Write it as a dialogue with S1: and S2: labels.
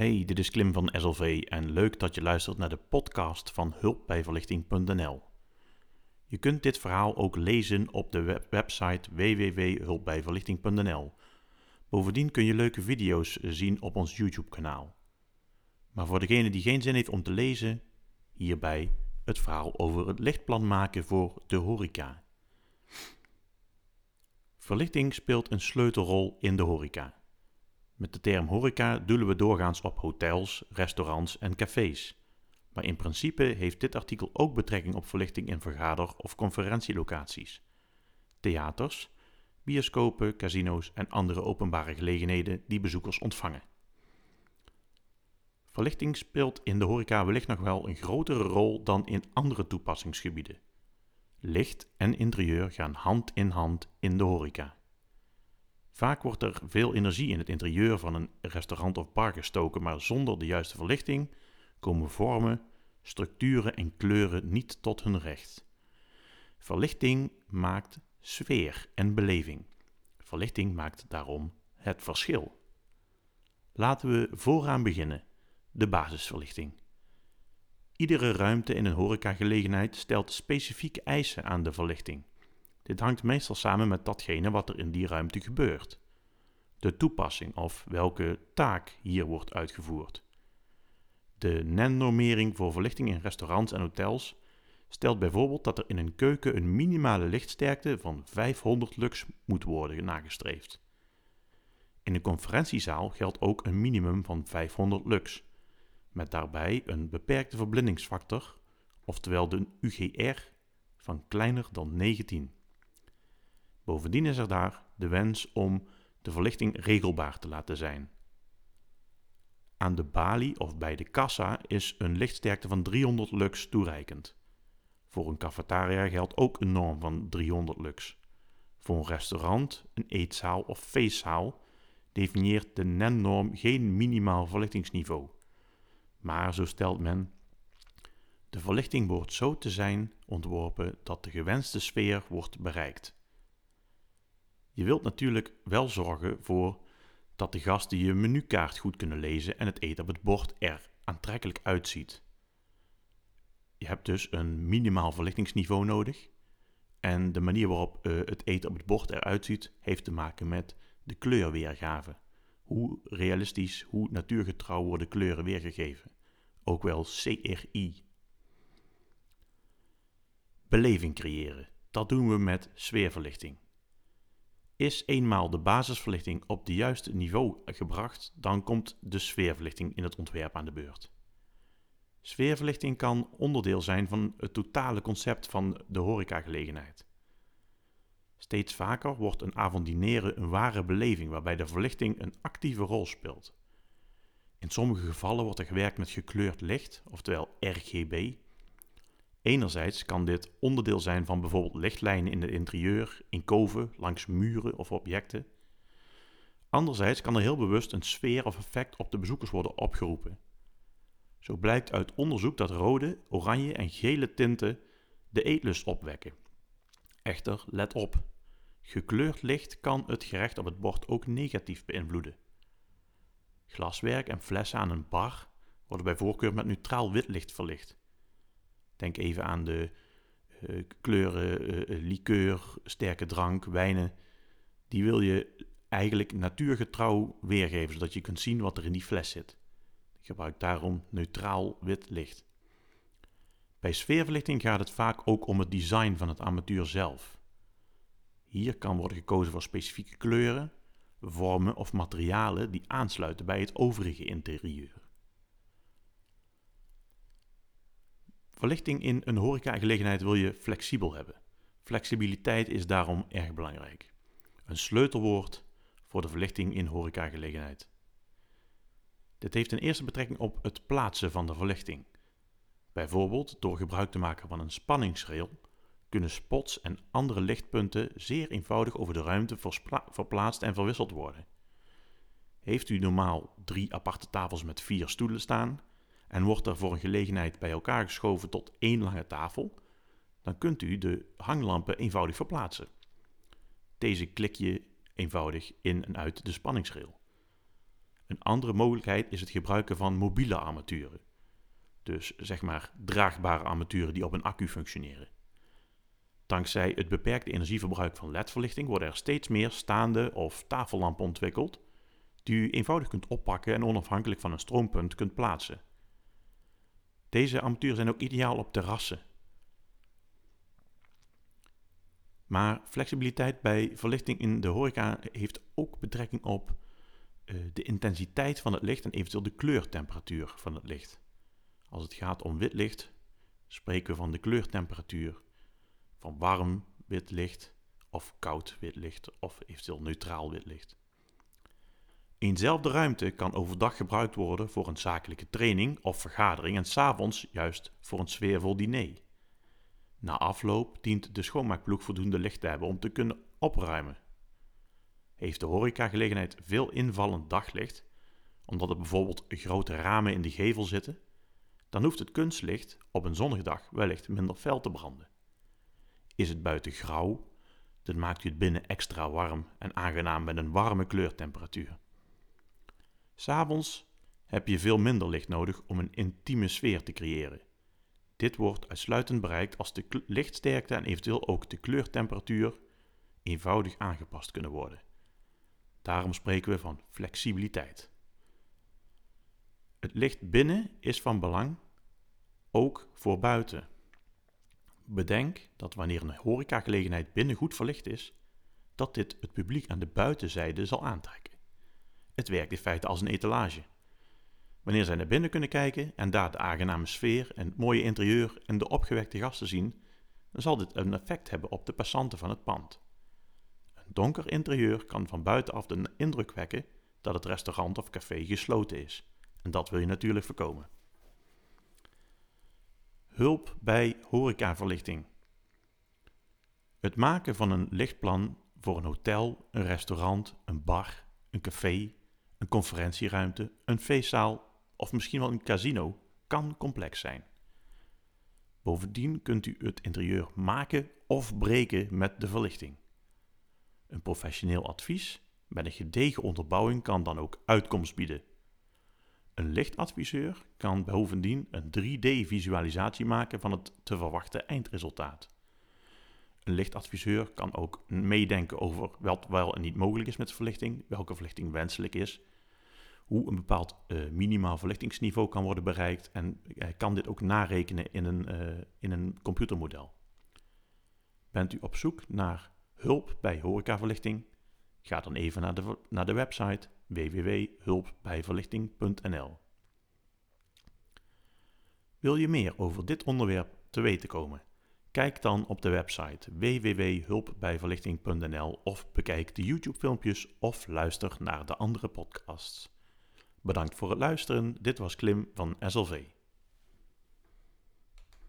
S1: Hey, dit is Klim van SLV en leuk dat je luistert naar de podcast van hulpbijverlichting.nl. Je kunt dit verhaal ook lezen op de web website www.hulpbijverlichting.nl. Bovendien kun je leuke video's zien op ons YouTube-kanaal. Maar voor degene die geen zin heeft om te lezen, hierbij het verhaal over het lichtplan maken voor de horeca. Verlichting speelt een sleutelrol in de horeca. Met de term horeca doelen we doorgaans op hotels, restaurants en cafés. Maar in principe heeft dit artikel ook betrekking op verlichting in vergader- of conferentielocaties, theaters, bioscopen, casino's en andere openbare gelegenheden die bezoekers ontvangen. Verlichting speelt in de horeca wellicht nog wel een grotere rol dan in andere toepassingsgebieden. Licht en interieur gaan hand in hand in de horeca. Vaak wordt er veel energie in het interieur van een restaurant of bar gestoken, maar zonder de juiste verlichting komen vormen, structuren en kleuren niet tot hun recht. Verlichting maakt sfeer en beleving. Verlichting maakt daarom het verschil. Laten we vooraan beginnen, de basisverlichting. Iedere ruimte in een horecagelegenheid stelt specifieke eisen aan de verlichting. Dit hangt meestal samen met datgene wat er in die ruimte gebeurt. De toepassing of welke taak hier wordt uitgevoerd. De NEN-normering voor verlichting in restaurants en hotels stelt bijvoorbeeld dat er in een keuken een minimale lichtsterkte van 500 lux moet worden nagestreefd. In een conferentiezaal geldt ook een minimum van 500 lux, met daarbij een beperkte verblindingsfactor, oftewel de UGR, van kleiner dan 19. Bovendien is er daar de wens om de verlichting regelbaar te laten zijn. Aan de balie of bij de kassa is een lichtsterkte van 300 lux toereikend. Voor een cafetaria geldt ook een norm van 300 lux. Voor een restaurant, een eetzaal of feestzaal definieert de NEN-norm geen minimaal verlichtingsniveau. Maar zo stelt men, de verlichting wordt zo te zijn ontworpen dat de gewenste sfeer wordt bereikt. Je wilt natuurlijk wel zorgen voor dat de gasten je menukaart goed kunnen lezen en het eten op het bord er aantrekkelijk uitziet. Je hebt dus een minimaal verlichtingsniveau nodig. En de manier waarop uh, het eten op het bord eruit ziet, heeft te maken met de kleurweergave. Hoe realistisch, hoe natuurgetrouw worden kleuren weergegeven. Ook wel CRI. Beleving creëren. Dat doen we met sfeerverlichting. Is eenmaal de basisverlichting op het juiste niveau gebracht, dan komt de sfeerverlichting in het ontwerp aan de beurt. Sfeerverlichting kan onderdeel zijn van het totale concept van de horecagelegenheid. Steeds vaker wordt een avondineren een ware beleving waarbij de verlichting een actieve rol speelt. In sommige gevallen wordt er gewerkt met gekleurd licht, oftewel RGB, Enerzijds kan dit onderdeel zijn van bijvoorbeeld lichtlijnen in het interieur, in koven, langs muren of objecten. Anderzijds kan er heel bewust een sfeer of effect op de bezoekers worden opgeroepen. Zo blijkt uit onderzoek dat rode, oranje en gele tinten de eetlust opwekken. Echter, let op. Gekleurd licht kan het gerecht op het bord ook negatief beïnvloeden. Glaswerk en flessen aan een bar worden bij voorkeur met neutraal wit licht verlicht. Denk even aan de uh, kleuren, uh, liqueur, sterke drank, wijnen. Die wil je eigenlijk natuurgetrouw weergeven, zodat je kunt zien wat er in die fles zit. Ik gebruik daarom neutraal wit licht. Bij sfeerverlichting gaat het vaak ook om het design van het armatuur zelf. Hier kan worden gekozen voor specifieke kleuren, vormen of materialen die aansluiten bij het overige interieur. Verlichting in een horecagelegenheid wil je flexibel hebben. Flexibiliteit is daarom erg belangrijk. Een sleutelwoord voor de verlichting in horecagelegenheid. Dit heeft een eerste betrekking op het plaatsen van de verlichting. Bijvoorbeeld door gebruik te maken van een spanningsrail kunnen spots en andere lichtpunten zeer eenvoudig over de ruimte verplaatst en verwisseld worden. Heeft u normaal drie aparte tafels met vier stoelen staan, en wordt er voor een gelegenheid bij elkaar geschoven tot één lange tafel, dan kunt u de hanglampen eenvoudig verplaatsen. Deze klik je eenvoudig in en uit de spanningsrail. Een andere mogelijkheid is het gebruiken van mobiele armaturen. Dus zeg maar draagbare armaturen die op een accu functioneren. Dankzij het beperkte energieverbruik van LED-verlichting worden er steeds meer staande of tafellampen ontwikkeld die u eenvoudig kunt oppakken en onafhankelijk van een stroompunt kunt plaatsen. Deze armaturen zijn ook ideaal op terrassen. Maar flexibiliteit bij verlichting in de horeca heeft ook betrekking op uh, de intensiteit van het licht en eventueel de kleurtemperatuur van het licht. Als het gaat om wit licht, spreken we van de kleurtemperatuur van warm wit licht of koud wit licht of eventueel neutraal wit licht. Eenzelfde ruimte kan overdag gebruikt worden voor een zakelijke training of vergadering en s'avonds juist voor een sfeervol diner. Na afloop dient de schoonmaakploeg voldoende licht te hebben om te kunnen opruimen. Heeft de horecagelegenheid veel invallend daglicht, omdat er bijvoorbeeld grote ramen in de gevel zitten, dan hoeft het kunstlicht op een zonnige dag wellicht minder fel te branden. Is het buiten grauw, dan maakt u het binnen extra warm en aangenaam met een warme kleurtemperatuur. S'avonds heb je veel minder licht nodig om een intieme sfeer te creëren. Dit wordt uitsluitend bereikt als de lichtsterkte en eventueel ook de kleurtemperatuur eenvoudig aangepast kunnen worden. Daarom spreken we van flexibiliteit. Het licht binnen is van belang, ook voor buiten. Bedenk dat wanneer een horecagelegenheid binnen goed verlicht is, dat dit het publiek aan de buitenzijde zal aantrekken. Het werkt in feite als een etalage. Wanneer zij naar binnen kunnen kijken en daar de aangename sfeer en het mooie interieur en de opgewekte gasten zien, dan zal dit een effect hebben op de passanten van het pand. Een donker interieur kan van buitenaf de indruk wekken dat het restaurant of café gesloten is. En dat wil je natuurlijk voorkomen. Hulp bij horecaverlichting. Het maken van een lichtplan voor een hotel, een restaurant, een bar, een café, een conferentieruimte, een feestzaal of misschien wel een casino kan complex zijn. Bovendien kunt u het interieur maken of breken met de verlichting. Een professioneel advies met een gedegen onderbouwing kan dan ook uitkomst bieden. Een lichtadviseur kan bovendien een 3D-visualisatie maken van het te verwachten eindresultaat. Een lichtadviseur kan ook meedenken over wat wel en niet mogelijk is met verlichting, welke verlichting wenselijk is hoe een bepaald uh, minimaal verlichtingsniveau kan worden bereikt en uh, kan dit ook narekenen in een, uh, in een computermodel. Bent u op zoek naar hulp bij horecaverlichting? Ga dan even naar de, naar de website www.hulpbijverlichting.nl. Wil je meer over dit onderwerp te weten komen? Kijk dan op de website www.hulpbijverlichting.nl of bekijk de YouTube-filmpjes of luister naar de andere podcasts. Bedankt voor het luisteren. Dit was Klim van SLV.